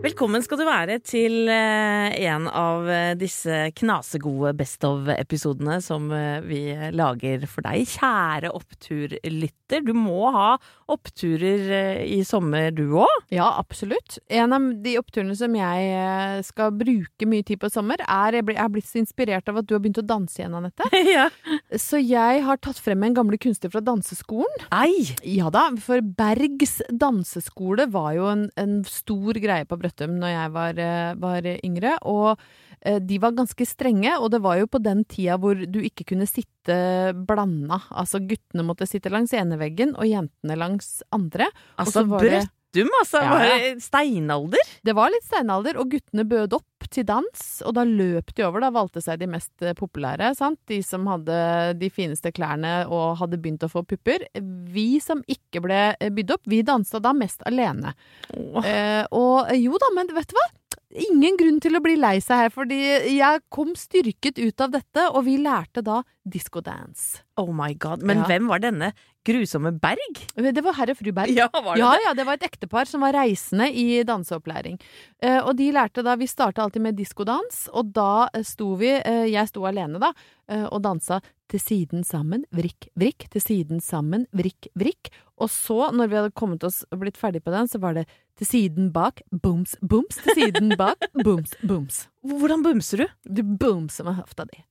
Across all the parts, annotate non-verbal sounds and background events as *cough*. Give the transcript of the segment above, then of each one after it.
Velkommen skal du være til eh, en av eh, disse knasegode Best of-episodene som eh, vi lager for deg, kjære oppturlytter. Du må ha oppturer i sommer, du òg? Ja, absolutt. En av de oppturene som jeg skal bruke mye tid på i sommer, er Jeg er blitt så inspirert av at du har begynt å danse igjen, Anette. *laughs* ja. Så jeg har tatt frem en gamle kunstner fra danseskolen. Ei! Ja da, for Bergs danseskole var jo en, en stor greie på Brøttum når jeg var, eh, var yngre. Og eh, de var ganske strenge, og det var jo på den tida hvor du ikke kunne sitte blanda. Altså guttene måtte sitte langs ene veggen, og jentene langs andre. Altså så var altså. Ja, ja. steinalder. Det var litt steinalder, og guttene bød opp til dans, og da løp de over, da valgte seg de mest eh, populære, sant? De som hadde de fineste klærne og hadde begynt å få pupper. Vi som ikke ble eh, bydd opp, vi dansa da mest alene. Oh. Eh, og jo da, men vet du hva? Ingen grunn til å bli lei seg her, fordi jeg kom styrket ut av dette, og vi lærte da disco-dance. Oh my god. Men Ja. hvem var denne grusomme Berg? Det var herr og fru Berg. Ja, var det Ja, det? ja, det var et ektepar som var reisende i danseopplæring. Eh, og de lærte da Vi starta alltid med diskodans, og da eh, sto vi eh, Jeg sto alene, da, eh, og dansa til siden sammen, vrikk, vrikk, til siden sammen, vrikk, vrikk. Og så, når vi hadde kommet oss og blitt ferdig på den, så var det til siden bak, boms, boms, til siden bak, *laughs* boms, boms. Hvordan boomser du? Du boomser med hofta di.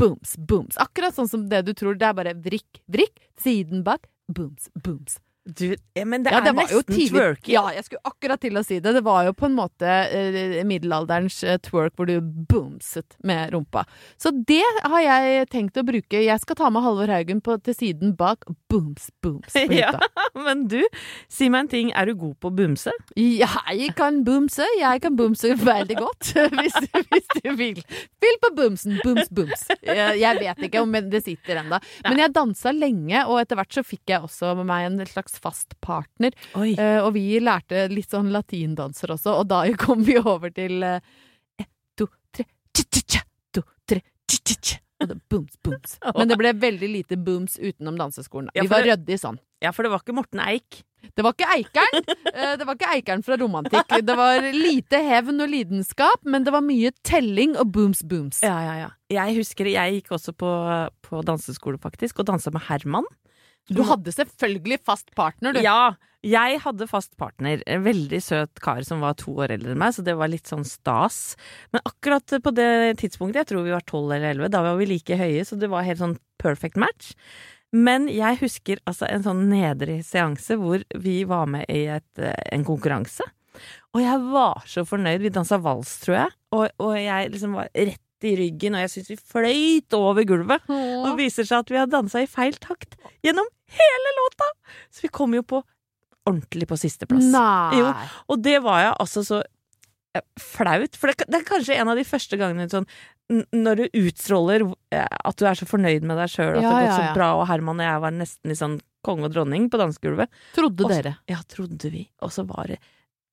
Booms, booms. Akkurat sånn som det du tror. Det er bare vrikk, vrikk, siden bak, booms, booms. Du eh, men det Ja, er det var jo nesten tidlig- twerking. Ja, jeg skulle akkurat til å si det. Det var jo på en måte eh, middelalderens eh, twerk hvor du boomset med rumpa. Så det har jeg tenkt å bruke. Jeg skal ta med Halvor Haugen på, til siden bak. Booms, booms Ja, *laughs* men du, si meg en ting. Er du god på å bumse? Jeg kan boomse. Jeg kan boomse veldig godt, *laughs* hvis, du- hvis du vil. Fyll på boomsen. Booms, booms. Jeg, jeg vet ikke om det sitter ennå. Men jeg dansa lenge, og etter hvert så fikk jeg også med meg en slags fast partner. Eh, og vi lærte litt sånn latindanser også, og da *laughs* kom vi over til eh, ett, to, tre, tja-tja-tja, to, tre, tja-tja-tja. Booms, booms. *laughs* Men det ble veldig lite booms utenom danseskolen. Vi var ryddige ryddig sånn. Ja, for det var ikke Morten Eik. Det var ikke Eikeren. *laughs* eh, Det var ikke Eikeren fra Romantikk. Det var lite hevn og lidenskap, men det var mye telling og booms, booms. Ja, ja, ja. Jeg husker jeg gikk også på, på danseskole, faktisk, og dansa med Herman. Du hadde selvfølgelig fast partner, du. Ja, jeg hadde fast partner. En veldig søt kar som var to år eldre enn meg, så det var litt sånn stas. Men akkurat på det tidspunktet, jeg tror vi var tolv eller elleve, da var vi like høye, så det var helt sånn perfect match. Men jeg husker altså en sånn nedrig seanse hvor vi var med i et, eh, en konkurranse. Og jeg var så fornøyd. Vi dansa vals, tror jeg. Og, og jeg liksom var rett i ryggen, og jeg syns vi fløyt over gulvet. Og det viser seg at vi har dansa i feil takt gjennom hele låta! Så vi kom jo på ordentlig på sisteplass. Nei. Jo, og det var jeg altså så eh, flaut. For det, det er kanskje en av de første gangene sånn når du utstråler eh, at du er så fornøyd med deg sjøl, at det Ja, har gått ja, så bra, og Herman og jeg var nesten i sånn konge og dronning på dansegulvet. Trodde Også, dere. Ja, trodde vi. Og så var det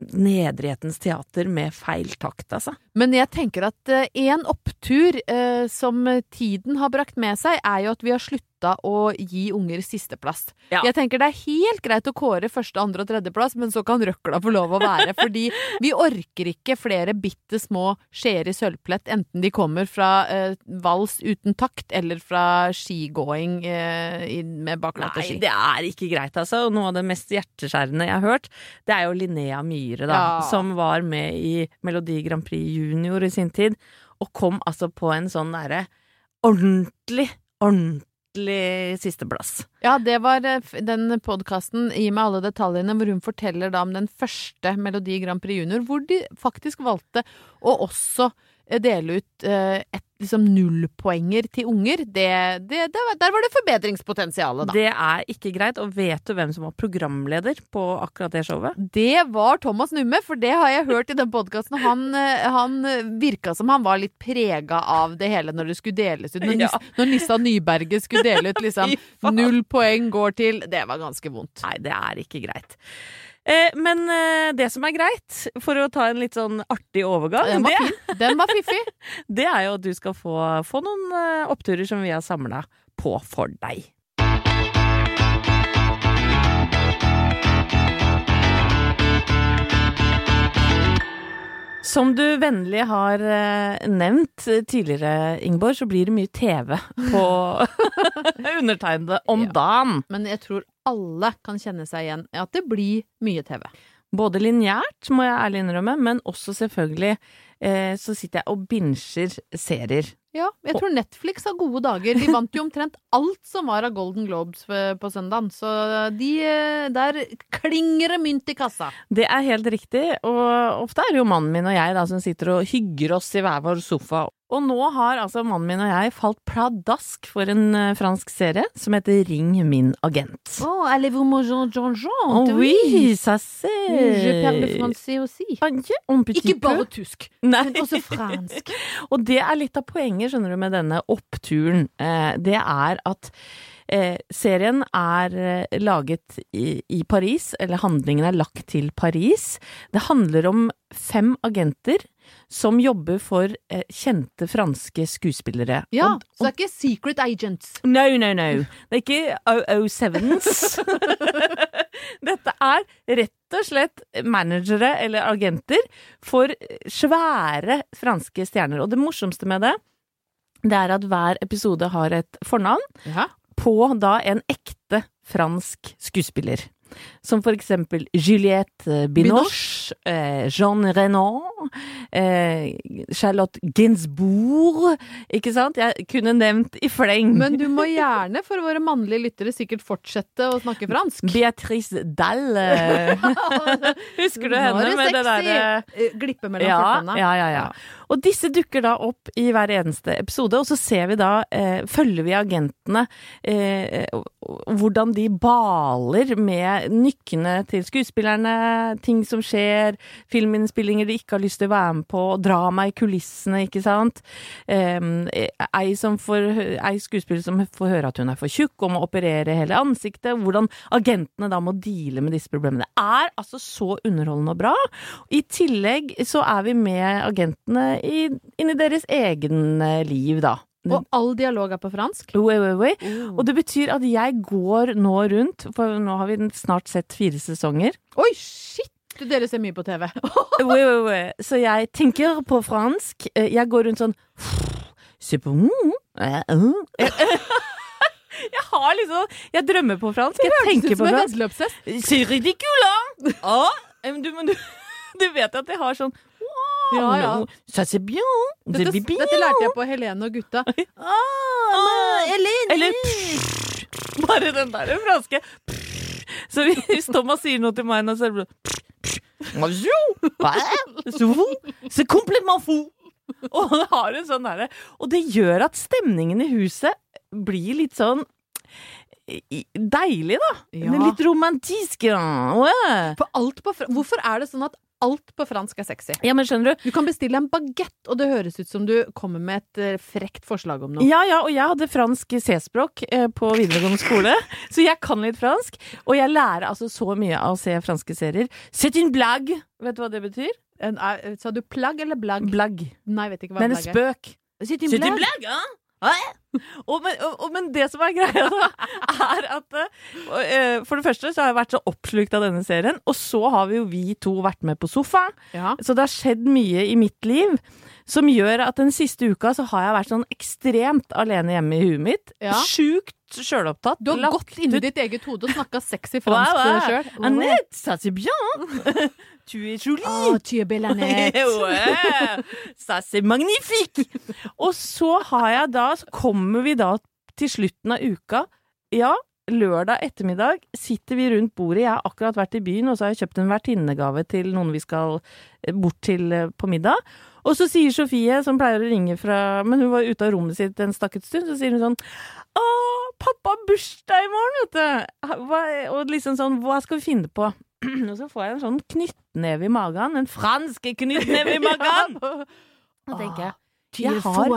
nedrighetens teater med feil takt, altså. Men jeg tenker at eh, en opptur eh, som tiden har brakt med seg, er jo at vi har slutta å gi unger sisteplass. Ja. Jeg tenker det er helt greit å kåre første, andre og tredjeplass, men så kan røkla få lov å være. fordi vi orker ikke flere bitte små skjeer i sølvplett, enten de kommer fra eh, vals uten takt eller fra skigåing eh, med baklatte Nei, ski. det er ikke greit, altså. Og noe av det mest hjerteskjærende jeg har hørt, det er jo Linnea Myhre, da. Ja. Som var med i Melodi Grand Prix Junior i sin tid, og kom altså på en sånn derre ordentlig, ordentlig sisteplass. Ja, det var eh, den podkasten Gi meg alle detaljene, hvor hun forteller da om den første Melodi Grand Prix Junior, hvor de faktisk valgte å også dele ut eh, et liksom nullpoenger til unger, det, det, der var det forbedringspotensialet, da. Det er ikke greit. Og vet du hvem som var programleder på akkurat det showet? Det var Thomas Numme, for det har jeg hørt i den podkasten. Han, eh, han virka som han var litt prega av det hele når det skulle deles ut. Når, *laughs* Ja. Nis, når Nissa Nyberget skulle dele ut liksom *laughs* null poeng går til Det var ganske vondt. Nei, det er ikke greit. Eh, men eh, det som er greit, for å ta en litt sånn artig overgang, Den var det. Den var fiffig. *laughs* det er jo at du skal få, få noen eh, oppturer som vi har samla på for deg. Som du vennlig har eh, nevnt tidligere, Ingeborg, så blir det mye TV på *laughs* undertegnede om Ja. dagen. Men jeg tror alle kan kjenne seg igjen i at det blir mye TV. Både lineært, må jeg ærlig innrømme, men også selvfølgelig eh, så sitter jeg og binsjer serier. Ja, jeg tror Netflix har gode dager. De vant jo omtrent alt som var av Golden Globes på på søndagen, så de, eh, der klinger det mynt i kassa. Det er helt riktig, og ofte er det jo mannen min og jeg da som sitter og hygger oss i hver vår sofa. Og nå har altså mannen min og jeg falt pladask for en eh, fransk serie som heter Ring min agent. Oh, allez-vous manger Jean Jean? Oh, oui, ça c'est Je parle français aussi. Ah, Ikke bare tysk, *laughs* Nei. men også fransk. *laughs* Og det er litt av poenget, skjønner du, med denne oppturen. Eh, det er at eh, serien er eh, laget i, i Paris, eller handlingen er lagt til Paris. Det handler om fem agenter som jobber for eh, kjente franske skuespillere. Ja, Og, så det er ikke Secret Agents. No, no, no. Det er ikke 007s. *laughs* Dette er rett og slett managere eller agenter for svære franske stjerner. Og det morsomste med det, det er at hver episode har et fornavn Ja. på da en ekte fransk skuespiller. Som for eksempel Juliette Binoche, eh, Jean Renaud, eh, Charlotte Gainsbourg Ikke sant? Jeg kunne nevnt i fleng. Men du må gjerne, for våre mannlige lyttere, sikkert fortsette å snakke fransk. Beatrice Dalle. *laughs* Husker du henne med det derre Eh, Glippe mellom ja, ja, ja, ja. Og disse dukker da opp i hver eneste episode, og så ser vi da, eh, følger vi agentene, eh, hvordan de baler med nykkene til skuespillerne, ting som skjer, filminnspillinger de ikke har lyst til å være med på, drama i kulissene, ikke sant. Eh, ei, får, ei skuespiller som får høre at hun er for tjukk og må operere hele ansiktet, hvordan agentene da må deale med disse problemene. Det er altså så underholdende og bra. I tillegg så er vi med agentene i, inn i deres egen eh, liv, da. Og all dialog er på fransk. Oui, oui, oui. Og det betyr at jeg går nå rundt, for nå har vi snart sett fire sesonger. Oi, shit! Dere ser mye på TV. Oui, oui, oui. Så jeg tenker på fransk. Eh, Jeg går rundt sånn bon. Eh, eh. *laughs* Jeg har liksom Jeg drømmer på fransk. Jeg tenker på fransk. *laughs* du, du, du vet at jeg har sånn Ja, ja. Ça c'est bien. Dette, dette lærte jeg på Helene og gutta. *laughs* Ah, Eller pff, *laughs* Bare den der franske. *laughs* Så hvis Thomas sier noe til meg nå, så er det C'est fou. Complètement fou. Og det har en sånn derre Og det gjør at stemningen i huset blir litt sånn deilig, da. Ja. Litt romantisk. Ja. For alt på, hvorfor er det sånn at alt på fransk er sexy? ja, men skjønner du? Du kan bestille en bagett, og det høres ut som du kommer med et eh, frekt forslag om noe. Ja, ja, og jeg hadde fransk C-språk eh, på videregående skole, *laughs* så jeg kan litt fransk. Og jeg lærer altså så mye av å se franske serier. C'est une blague! Vet du hva det betyr? En, er, sa du plagg eller blagg? Blagg. Nei, vet ikke hva Men en blagg er. spøk. C'est C'est une blague, hein? Og men, og, men det som er greia, da, er at uh, For det første så har jeg vært så oppslukt av denne serien, og så har vi jo vi to vært med på sofaen. Ja. Så det har skjedd mye i mitt liv som gjør at den siste uka så har jeg vært sånn ekstremt alene hjemme i huet mitt. Ja. Sjukt sjølopptatt. Du har gått inn i ditt eget hode og snakka sexy *laughs* fransk til deg sjøl. Annette, ça c'est bien! *laughs* tu es jolie! Oh, tu es belle, *laughs* Annette. ça c'est magnifique! Og så har jeg da, så kommer vi da til slutten av uka. Ja, lørdag ettermiddag sitter vi rundt bordet. Jeg har akkurat vært i byen, og så har jeg kjøpt en vertinnegave til noen vi skal eh, bort til eh, på middag. Og så sier Sofie, som pleier å ringe fra Men hun var ute av rommet sitt en stakket stund, så sier hun sånn Å, pappa har bursdag i morgen, vet du! Hva, og liksom sånn, hva skal vi finne på? *clears throat* Og så får jeg en sånn knyttneve i magen. En fransk knyttneve i magen! *laughs* Og tenker jeg Jeg har,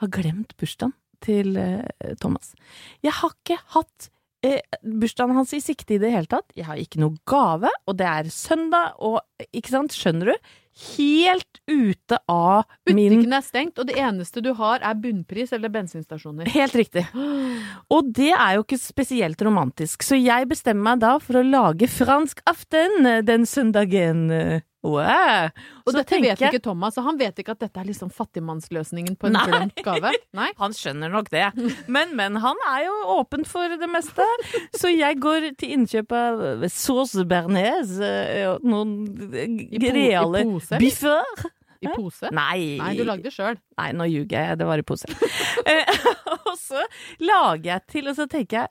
har glemt bursdagen til uh, Thomas. Jeg har ikke hatt eh, bursdagen hans i sikte i det hele tatt. Jeg har ikke noe gave, og det er søndag, og ikke sant, skjønner du? Helt ute av min Butikken er stengt, og det eneste du har er bunnpris eller bensinstasjoner. Helt riktig. Og det er jo ikke spesielt romantisk, så jeg bestemmer meg da for å lage fransk aften den søndagen. Wow. Og Så dette vet ikke Thomas, og han vet ikke at dette er liksom fattigmannsløsningen på en Nei. gave. Nei? Han skjønner nok det. Men, men han er jo åpen for det meste. Så jeg går til innkjøp av sauce bearnaise eh, noen I po- reale pose, eller? I pose? Nei. Nei, du lagde det sjøl. Nei, nå ljuger jeg. Det var i pose. *laughs* Eh, og så lager jeg til, og så tenker jeg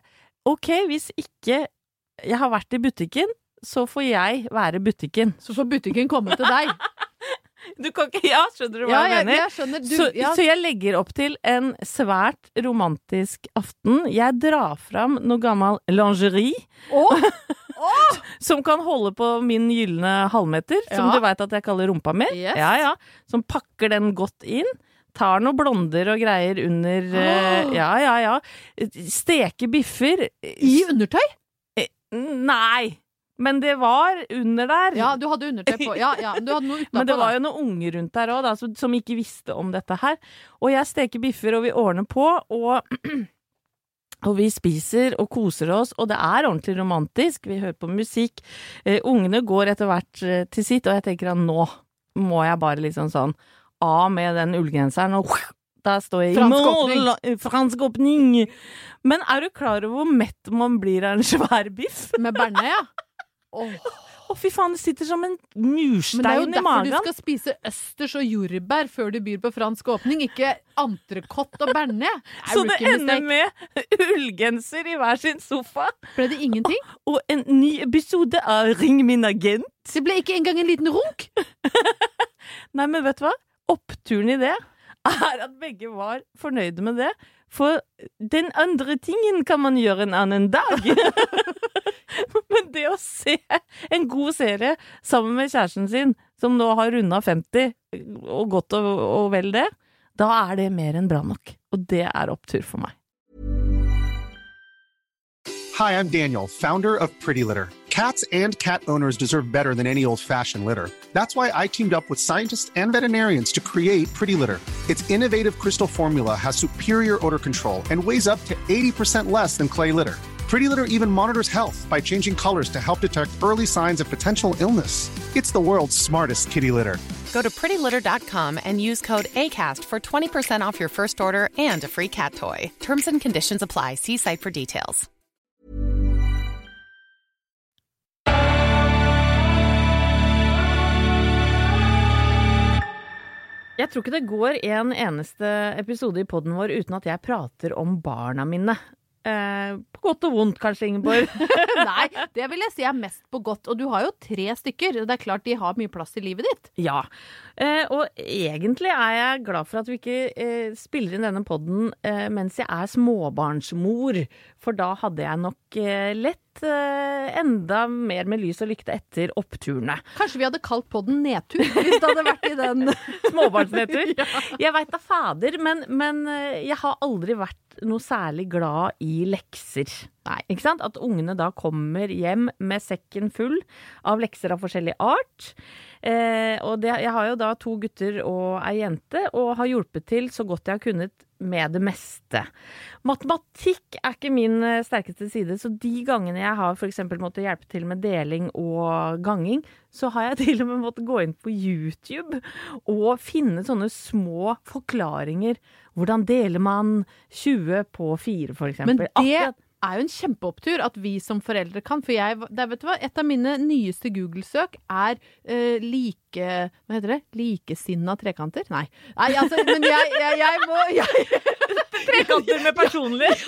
ok, hvis ikke jeg har vært i butikken, så får jeg være butikken. Så får butikken komme til deg. *laughs* Du kan ikke Ja, skjønner du hva Ja, jeg jeg, mener? jeg skjønner. Du, så, ja, så jeg legger opp til en svært romantisk aften. Jeg drar fram noe gammel lingerie. *laughs* Som kan holde på min gylne halvmeter, som du veit at jeg kaller rumpa mi. Yes. Ja, ja. Som pakker den godt inn. Tar noen blonder og greier under eh, Ja, ja, ja. Steker biffer. I undertøy? Nei! Men det var under der. Ja, du hadde undertøy på. Ja, ja, du hadde noe utenpå. *laughs* Men det var jo noen unger rundt der òg, som ikke visste om dette her. Og jeg steker biffer, og vi ordner på, og, *clears throat* og vi spiser og koser oss, og det er ordentlig romantisk. Vi hører på musikk. Eh, ungene går etter hvert eh, til sitt, og jeg tenker at nå må jeg bare liksom sånn av med den ullgenseren, og da står jeg i Fransk mål. åpning. Fransk åpning. Men er du klar over hvor mett man blir av en svær biff? Med bearnés, ja. Åh, Å, fy faen, det sitter som en murstein i magen. men det er jo derfor du skal spise østers og jordbær før du byr på fransk åpning, ikke entrecôte og bearnés. *laughs* Så det ender med *laughs* ullgenser i hver sin sofa, Ble det ingenting? og en ny episode av Ring min agent. Det ble ikke engang en liten runk. *laughs* Nei, men vet du hva? Oppturen i det er at begge var fornøyde med det. For den andre tingen kan man gjøre en annen dag. *laughs* men det å se en god serie sammen med kjæresten sin, som nå har runda 50, og godt og, og vel det, da er det mer enn bra nok. Og det er opptur for meg. Hi, I'm Daniel, founder of Pretty Litter. Cats and cat owners deserve better than any old fashioned litter. That's why I teamed up with scientists and veterinarians to create Pretty Litter. Its innovative crystal formula has superior odor control and weighs up to 80% less than clay litter. Pretty Litter even monitors health by changing colors to help detect early signs of potential illness. It's the world's smartest kitty litter. Go to prettylitter.com and use code ACAST for 20% off your first order and a free cat toy. Terms and conditions apply. See site for details. Jeg tror ikke det går en eneste episode i poden vår uten at jeg prater om barna mine. Eh, på godt og vondt, kanskje, Ingeborg. *laughs* *laughs* Nei, det vil jeg si er mest på godt. Og du har jo tre stykker. Det er klart de har mye plass i livet ditt. ja. Eh, og egentlig er jeg glad for at vi ikke eh, spiller inn denne poden eh, mens jeg er småbarnsmor, for da hadde jeg nok eh, lett eh, enda mer med lys og lykte etter oppturene. Kanskje vi hadde kalt podden Nedtur, hvis det hadde vært i den *laughs* Småbarnsnedtur. *laughs* Jeg veit da fader, men, men eh, jeg har aldri vært noe særlig glad i lekser. Nei, ikke sant? At ungene da kommer hjem med sekken full av lekser av forskjellig art. Eh, og det, jeg har jo da to gutter og ei jente, og har hjulpet til så godt jeg har kunnet med det meste. Matematikk er ikke min eh, sterkeste side, så de gangene jeg har f.eks. måttet hjelpe til med deling og ganging, så har jeg *laughs* til og med måttet gå inn på YouTube og finne sånne små forklaringer. Hvordan deler man 20 på 4, for eksempel? Men det er jo en kjempeopptur at vi som foreldre kan. For jeg, det vet du hva, et av mine nyeste Google-søk er uh, like Hva heter det? Likesinna trekanter? Nei. Nei, altså, men jeg, jeg, jeg må *laughs* Trekanter med personlig. *laughs*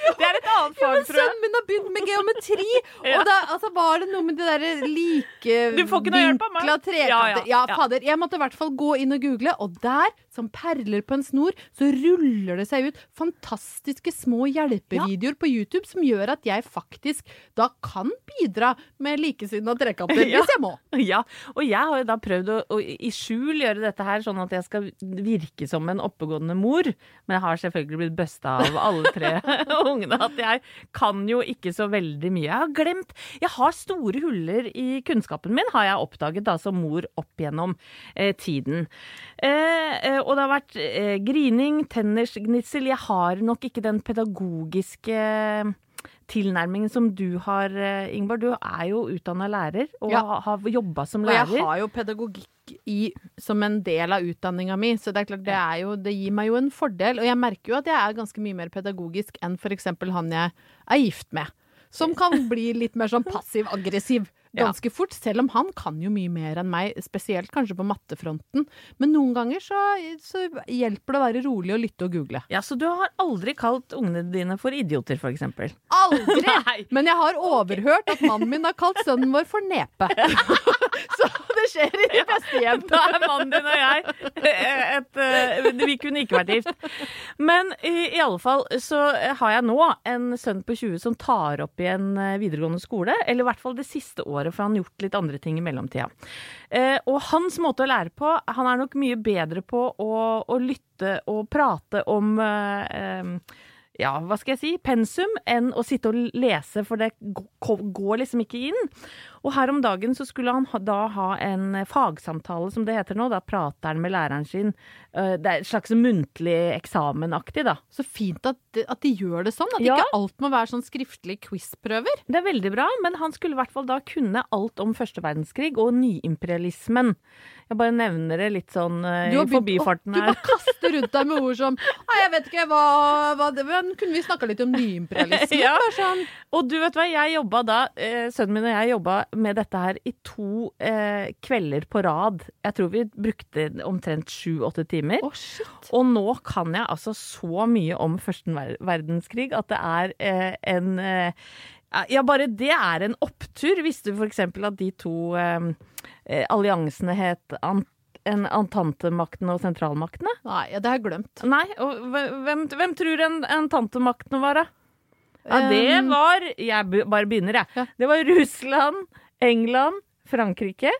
Det er et annet Ja, fag, men tror jeg. sønnen min har begynt med geometri, *laughs* Ja. og da altså, var det noe med det derre likevinkla trekanter. Ja, Ja, ja, ja. fader. Jeg måtte i hvert fall gå inn og google, og der, som perler på en snor, så ruller det seg ut fantastiske små hjelpevideoer på YouTube som gjør at jeg faktisk da kan bidra med likesinnede trekanter, *laughs* Ja. hvis jeg må. *laughs* Ja, og jeg har jo da prøvd å, å i skjul gjøre dette her, sånn at jeg skal virke som en oppegående mor. Men jeg har selvfølgelig blitt busta av alle tre *laughs* ungene. At jeg kan jo ikke så veldig mye. Jeg har glemt Jeg har store huller i kunnskapen min, har jeg oppdaget da som mor opp gjennom eh, tiden. Eh, eh, og det har vært eh, grining, tennisgnissel. Jeg har nok ikke den pedagogiske tilnærmingen som du har, Ingeborg. Ingvar. Du er jo utdanna lærer og Ja. har jobba som lærer. Og jeg har jo pedagogikk i, som en del av utdanninga mi, så det er klart det, er jo, det gir meg jo en fordel. Og jeg merker jo at jeg er ganske mye mer pedagogisk enn f.eks. han jeg er gift med. Som *laughs* kan bli litt mer sånn passiv-aggressiv Ja. ganske fort, selv om han kan jo mye mer enn meg, spesielt kanskje på mattefronten. Men noen ganger så, så hjelper det å være rolig og lytte og google. Ja, Så du har aldri kalt ungene dine for idioter, eksempel? Aldri! *laughs* Nei. Men jeg har overhørt at mannen min har kalt sønnen vår for nepe. *laughs* så det skjer i de beste hjem. Da er mannen din og jeg et, et, Vi kunne ikke vært gift. Men i, i alle fall så har jeg nå en sønn på 20 som tar opp i en eh, videregående skole. Eller i hvert fall det siste året, for han har gjort litt andre ting i mellomtida. Eh, og hans måte å lære på Han er nok mye bedre på å, å lytte og prate om eh, eh, ja, hva skal jeg si, pensum enn å sitte og lese, for det går liksom ikke inn. Og her om dagen så skulle han ha, da ha en fagsamtale, som det heter nå. Da prater han med læreren sin. Eh, Det er et slags muntlig eksamenaktig, da. Så fint at, at de gjør det sånn. At Ja. ikke alt må være sånn skriftlige quiz-prøver. Det er veldig bra, men han skulle i hvert fall da kunne alt om første verdenskrig og nyimperialismen. Jeg bare nevner det litt sånn eh, Du i forbifarten her. Du bare kaster rundt deg med ord som Nei, jeg vet ikke hva, hva det men Kunne vi snakka litt om nyimperialisme? *laughs* Ja. Sånn Og du vet hva, jeg jobba da, eh, sønnen min og jeg jobba med dette her i to eh, kvelder på rad. Jeg tror vi brukte omtrent sju-åtte timer. Oh, shit. Og nå kan jeg altså så mye om første verdenskrig at det er eh, en eh, Ja, bare det er en opptur. Visste du f.eks. at de to eh, eh, alliansene het Ant en Antantemaktene og sentralmaktene? Nei, ja, det har jeg glemt. Nei, og hvem, hvem tror en Antantemaktene var, da? Ja, det var Jeg bare begynner, jeg. Ja. Det var Russland, England, Frankrike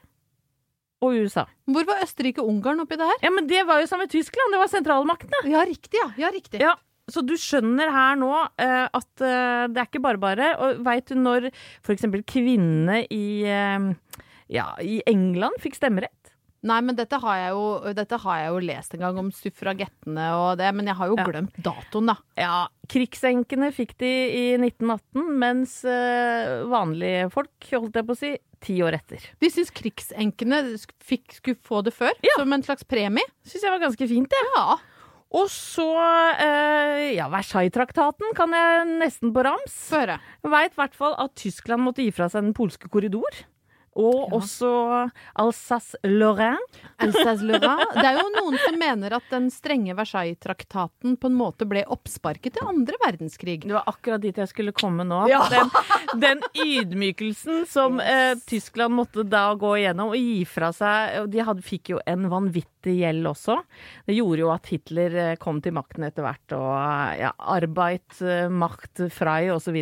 og USA. Hvor var Østerrike og Ungarn oppi det her? Ja, men det var jo sammen med Tyskland. Det var sentralmaktene. Ja, riktig, ja. Ja, riktig. Ja, så du skjønner her nå uh, at uh, det er ikke bare bare. Og veit du når f.eks. kvinnene i, uh, ja, i England fikk stemmerett? Nei, men dette har, jeg jo, dette har jeg jo lest en gang om suffragettene og det, men jeg har jo Ja. glemt datoen, da. Ja, krigsenkene fikk de i 1918, mens eh, vanlige folk, holdt jeg på å si, ti år etter. De syns krigsenkene fikk, skulle få det før, Ja. som en slags premie. Syns jeg var ganske fint, det. Ja. Og så, eh, ja, Versailles-traktaten kan jeg nesten på rams. Få høre. Veit i hvert fall at Tyskland måtte gi fra seg den polske korridor. Og Ja. også Alsace-Lorraine. Alsace-Lorraine. Det er jo noen som mener at den strenge Versailles-traktaten på en måte ble oppsparket til andre verdenskrig. Det var akkurat dit jeg skulle komme nå. Ja. Den, den ydmykelsen som eh, Tyskland måtte da gå igjennom og gi fra seg De hadde, fikk jo en vanvittig gjeld også. Det gjorde jo at Hitler eh, kom til makten etter hvert, og eh, ja, Arbeid, eh, Macht, Frei osv.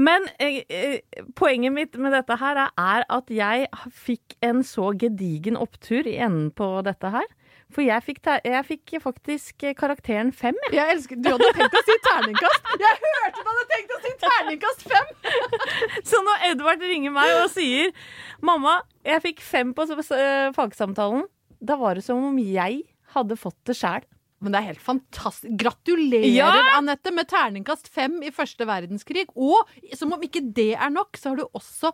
Men eh, poenget mitt med dette her er, at jeg fikk en så gedigen opptur i enden på dette her. For jeg fikk, jeg fikk faktisk karakteren fem. jeg. Jeg elsker, Du hadde tenkt å si terningkast! Jeg hørte du hadde tenkt å si terningkast fem! *laughs* Så når Edvard ringer meg og sier 'Mamma, jeg fikk fem på fagsamtalen', da var det som om jeg hadde fått det sjæl. Men det er helt fantastisk. Gratulerer, Ja! Anette, med terningkast fem i første verdenskrig. Og som om ikke det er nok, så har du også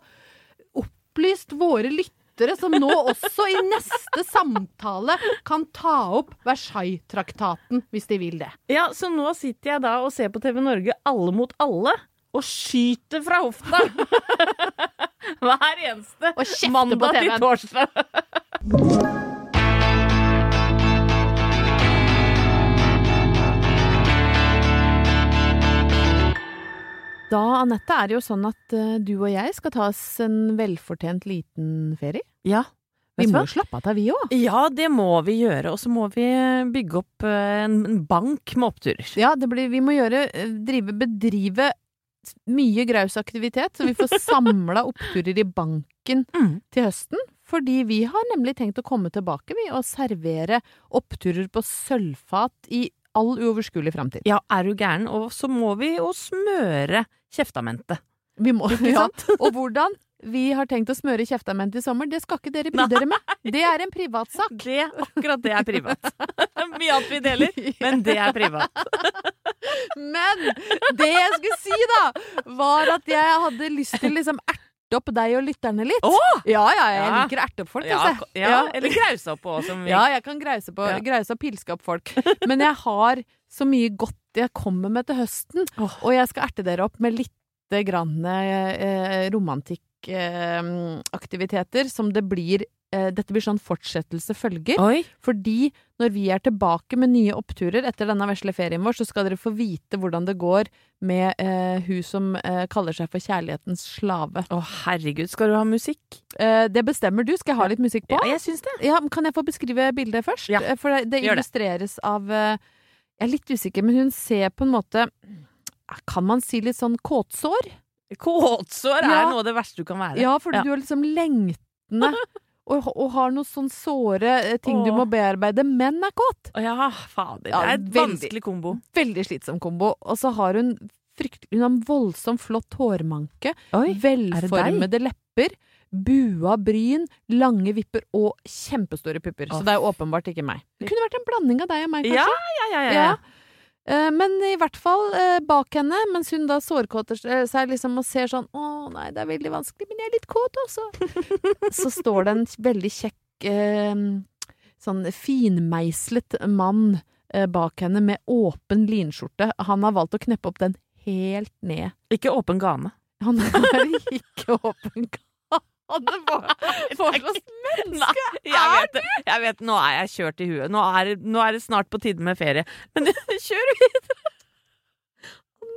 opplyst våre lyttere, som nå også i neste samtale kan ta opp Versailles-traktaten, hvis de vil det. Ja, så nå sitter jeg da og ser på TV Norge Alle mot alle. Og skyter fra hofta! *laughs* Hver eneste mandag til torsdag. Da, Anette, er det jo sånn at eh, du og jeg skal ta oss en velfortjent liten ferie. Ja. Vi må jo slappe av, vi òg. Ja, det må vi gjøre. Og så må vi bygge opp eh, en bank med oppturer. Ja, det blir, vi må gjøre, eh, drive, bedrive mye graus aktivitet, så vi får *laughs* samla oppturer i banken Mm. til høsten. Fordi vi har nemlig tenkt å komme tilbake vi, og servere oppturer på sølvfat i all uoverskuelig framtid. Ja, er du gæren? Og så må vi jo smøre kjeftamentet. Vi må, ja. Og hvordan vi har tenkt å smøre kjeftamentet i sommer, det skal ikke dere bry dere med. Det er en privatsak. Det, akkurat det er privat. *laughs* Mye annet vi deler, *laughs* men det er privat. *laughs* Men det jeg skulle si, da, var at jeg hadde lyst til liksom erte opp deg og lytterne litt. Åh! Ja, ja, jeg Ja. liker å erte opp folk, Ja, altså. ja, eller grause opp òg. som vi Ja, jeg kan grause, på, grause og pilske opp folk. Men jeg har så mye godt jeg kommer med til høsten, og jeg skal erte dere opp med litt grann eh, romantikkaktiviteter som det blir eh, Dette blir sånn fortsettelse følger. Oi. Fordi når vi er tilbake med nye oppturer etter denne vesle ferien vår, så skal dere få vite hvordan det går med eh, hun som eh, kaller seg for kjærlighetens slave. Å, herregud. Skal du ha musikk? Eh, det bestemmer du. Skal jeg ha litt musikk på? Ja, jeg syns det. Ja, Kan jeg få beskrive bildet først? Ja, Eh, For det, det illustreres det. av eh, Jeg er litt usikker, men hun ser på en måte Kan man si litt sånn kåtsår? Kåtsår er Ja. noe av det verste du kan være. Ja, for du er liksom lengtende *laughs* og, og har noen sånn såre ting ting du må bearbeide. Menn er kåt! Å ja, fader. Det er et veldig. vanskelig kombo. Veldig slitsom kombo. Og så har hun fryktelig Hun har en voldsomt flott hårmanke. Oi, velformede lepper. Bua bryn, lange vipper og kjempestore pupper. Åh. Så det er åpenbart ikke meg. Det kunne vært en blanding av deg og meg, kanskje. ja, ja. ja. Ja. Eh, Men i hvert fall eh, bak henne, mens hun da sårkåter seg liksom og ser sånn Å nei, det er veldig vanskelig, men jeg er litt kåt også. *laughs* Så står det en veldig kjekk, eh, sånn finmeislet mann eh, bak henne med åpen linskjorte. Han har valgt å kneppe opp den helt ned. Ikke åpen gane. Han er ikke åpen gane. Hva hva *laughs* slags Nei, jeg vet det. Jeg vet, nå er jeg kjørt i huet. Nå er, nå er det snart på tide med ferie. Men *laughs* kjør videre!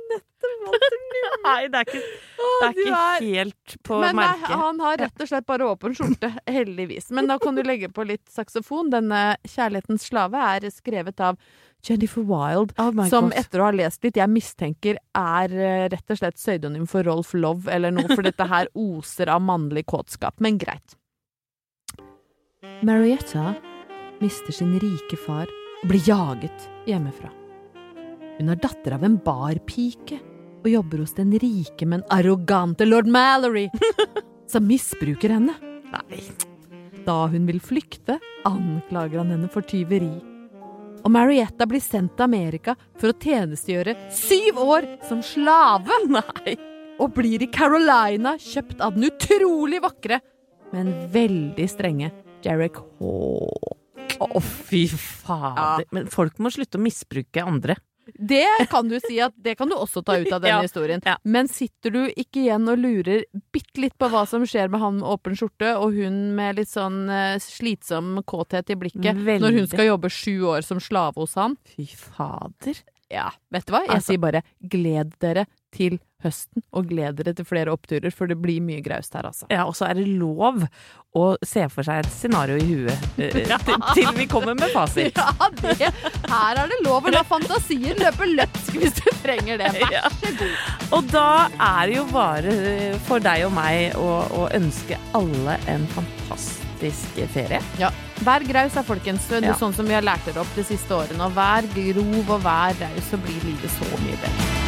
*laughs* Nei, det er ikke, det er ikke er- helt på Men nei, merket. han har rett og slett bare åpen skjorte, heldigvis. Men da kan du legge på litt saksofon. Denne 'Kjærlighetens slave' er skrevet av Jennifer Wilde, Oh som God. etter å ha lest litt, jeg mistenker er eh, rett og slett pseudonym for Rolf Love eller noe, for dette her oser av mannlig kåtskap. Men greit. Marietta mister sin rike far og blir jaget hjemmefra. Hun er datter av en barpike og jobber hos den rike, men arrogante lord Mallory, *laughs* som misbruker henne. Nei. Da hun vil flykte, anklager han henne for tyveri. Og Marietta blir sendt til Amerika for å tjenestegjøre syv år som slave. *laughs* Nei. Og blir i Carolina kjøpt av den utrolig vakre, men veldig strenge Jarek Hawk. Å, fy fader. Men folk må slutte å misbruke andre. Det kan du si at det kan du også ta ut av denne Ja, historien. ja. Men sitter du ikke igjen og lurer bitte litt på hva som skjer med han med åpen skjorte, og hun med litt sånn eh, slitsom kåthet i blikket, Veldig. når hun skal jobbe sju år som slave hos han? Fy fader. Ja, vet du hva? Jeg Altså- sier bare gled dere til høsten, og gled dere til flere oppturer, for det blir mye graust her, altså. Ja, og så er det lov å se for seg et scenario i huet eh, *laughs* til, vi kommer med fasit. Ja, det, her er det lov å la fantasien løpe løpsk hvis du trenger det. Vær så god. Og da er det jo bare eh, for deg og meg å, å ønske alle en fantastisk ferie. Ja. Vær graus da, folkens. Det er Ja. Sånn som vi har lært dere opp de siste årene. Og vær grov og vær raus, så blir livet så mye bedre.